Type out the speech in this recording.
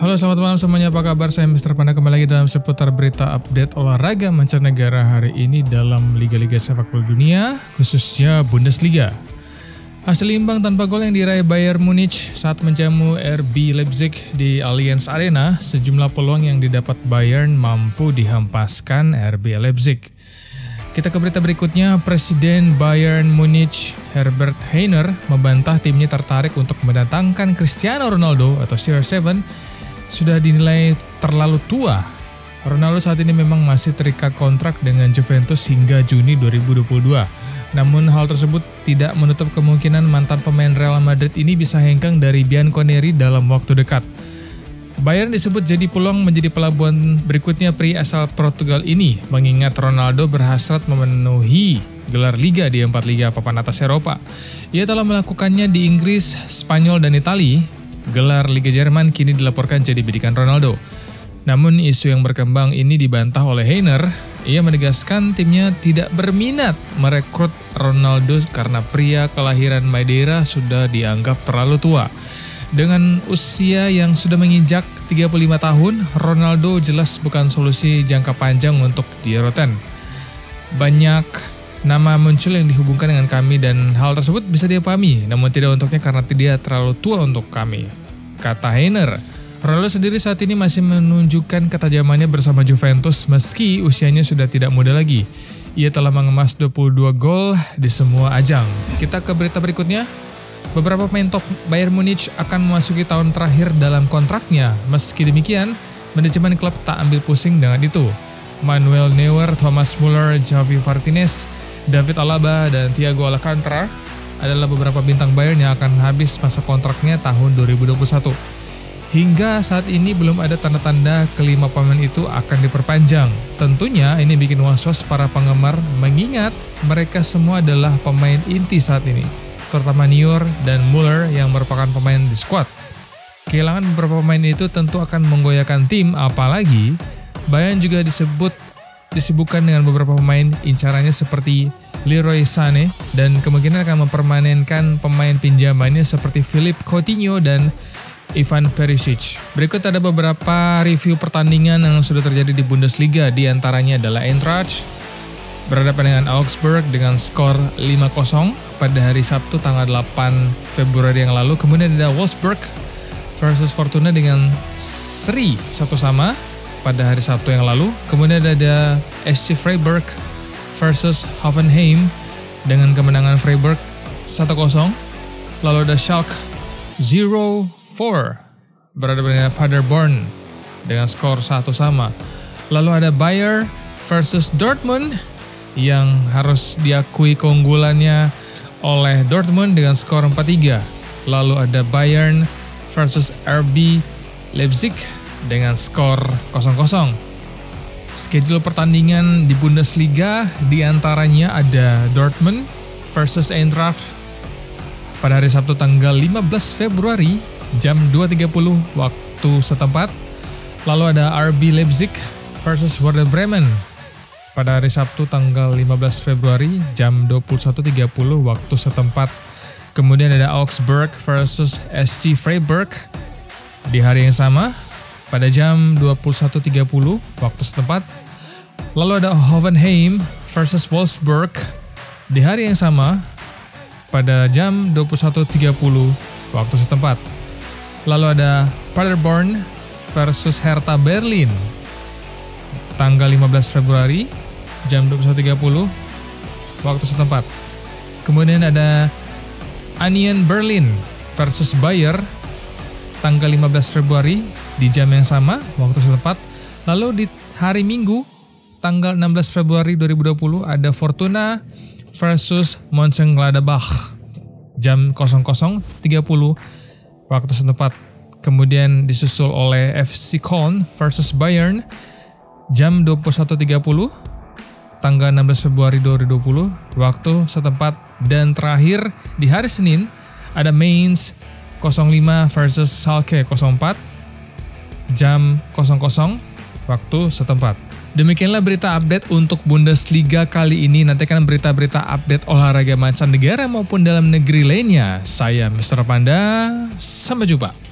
Halo selamat malam semuanya, apa kabar? Saya Mr. Panda kembali lagi dalam seputar berita update olahraga mancanegara hari ini dalam Liga-Liga Sepak Bola Dunia, khususnya Bundesliga. Hasil imbang tanpa gol yang diraih Bayern Munich saat menjamu RB Leipzig di Allianz Arena, sejumlah peluang yang didapat Bayern mampu dihampaskan RB Leipzig. Kita ke berita berikutnya, Presiden Bayern Munich Herbert Heiner membantah timnya tertarik untuk mendatangkan Cristiano Ronaldo atau CR7 sudah dinilai terlalu tua. Ronaldo saat ini memang masih terikat kontrak dengan Juventus hingga Juni 2022. Namun hal tersebut tidak menutup kemungkinan mantan pemain Real Madrid ini bisa hengkang dari Bianconeri dalam waktu dekat. Bayern disebut jadi peluang menjadi pelabuhan berikutnya pri asal Portugal ini, mengingat Ronaldo berhasrat memenuhi gelar liga di empat liga papan atas Eropa. Ia telah melakukannya di Inggris, Spanyol, dan Italia, Gelar Liga Jerman kini dilaporkan jadi bidikan Ronaldo. Namun isu yang berkembang ini dibantah oleh Heiner. Ia menegaskan timnya tidak berminat merekrut Ronaldo karena pria kelahiran Madeira sudah dianggap terlalu tua. Dengan usia yang sudah menginjak 35 tahun, Ronaldo jelas bukan solusi jangka panjang untuk di Roten. Banyak nama muncul yang dihubungkan dengan kami dan hal tersebut bisa dipahami, namun tidak untuknya karena dia terlalu tua untuk kami kata Heiner. Ronaldo sendiri saat ini masih menunjukkan ketajamannya bersama Juventus meski usianya sudah tidak muda lagi. Ia telah mengemas 22 gol di semua ajang. Kita ke berita berikutnya. Beberapa pemain top Bayern Munich akan memasuki tahun terakhir dalam kontraknya. Meski demikian, manajemen klub tak ambil pusing dengan itu. Manuel Neuer, Thomas Muller, Javi Martinez, David Alaba, dan Thiago Alcantara adalah beberapa bintang Bayern yang akan habis masa kontraknya tahun 2021. Hingga saat ini belum ada tanda-tanda kelima pemain itu akan diperpanjang. Tentunya ini bikin was-was para penggemar mengingat mereka semua adalah pemain inti saat ini, terutama Nior dan Muller yang merupakan pemain di squad. Kehilangan beberapa pemain itu tentu akan menggoyahkan tim, apalagi Bayern juga disebut disibukkan dengan beberapa pemain incarannya seperti Leroy Sané dan kemungkinan akan mempermanenkan pemain pinjamannya seperti Philip Coutinho dan Ivan Perisic. Berikut ada beberapa review pertandingan yang sudah terjadi di Bundesliga, di antaranya adalah Eintracht berhadapan dengan Augsburg dengan skor 5-0 pada hari Sabtu tanggal 8 Februari yang lalu. Kemudian ada Wolfsburg versus Fortuna dengan seri satu sama pada hari Sabtu yang lalu. Kemudian ada SC Freiburg versus Hoffenheim dengan kemenangan Freiburg 1-0. Lalu ada Schalke 0-4 berada dengan Paderborn dengan skor satu sama. Lalu ada Bayer versus Dortmund yang harus diakui keunggulannya oleh Dortmund dengan skor 4-3. Lalu ada Bayern versus RB Leipzig dengan skor 0-0. Schedule pertandingan di Bundesliga di antaranya ada Dortmund versus Eintracht pada hari Sabtu tanggal 15 Februari jam 2.30 waktu setempat. Lalu ada RB Leipzig versus Werder Bremen pada hari Sabtu tanggal 15 Februari jam 21.30 waktu setempat. Kemudian ada Augsburg versus SC Freiburg di hari yang sama pada jam 21.30 waktu setempat. Lalu ada Hoffenheim versus Wolfsburg di hari yang sama pada jam 21.30 waktu setempat. Lalu ada Paderborn versus Hertha Berlin tanggal 15 Februari jam 21.30 waktu setempat. Kemudian ada Anion Berlin versus Bayer tanggal 15 Februari di jam yang sama, waktu setempat. Lalu di hari Minggu, tanggal 16 Februari 2020 ada Fortuna versus Mönchengladbach jam 00.30 waktu setempat. Kemudian disusul oleh FC Köln versus Bayern jam 21.30 tanggal 16 Februari 2020 waktu setempat dan terakhir di hari Senin ada Mainz 05 versus Schalke 04 jam 00 waktu setempat. Demikianlah berita update untuk Bundesliga kali ini. Nantikan berita-berita update olahraga mancanegara maupun dalam negeri lainnya. Saya Mr. Panda, sampai jumpa.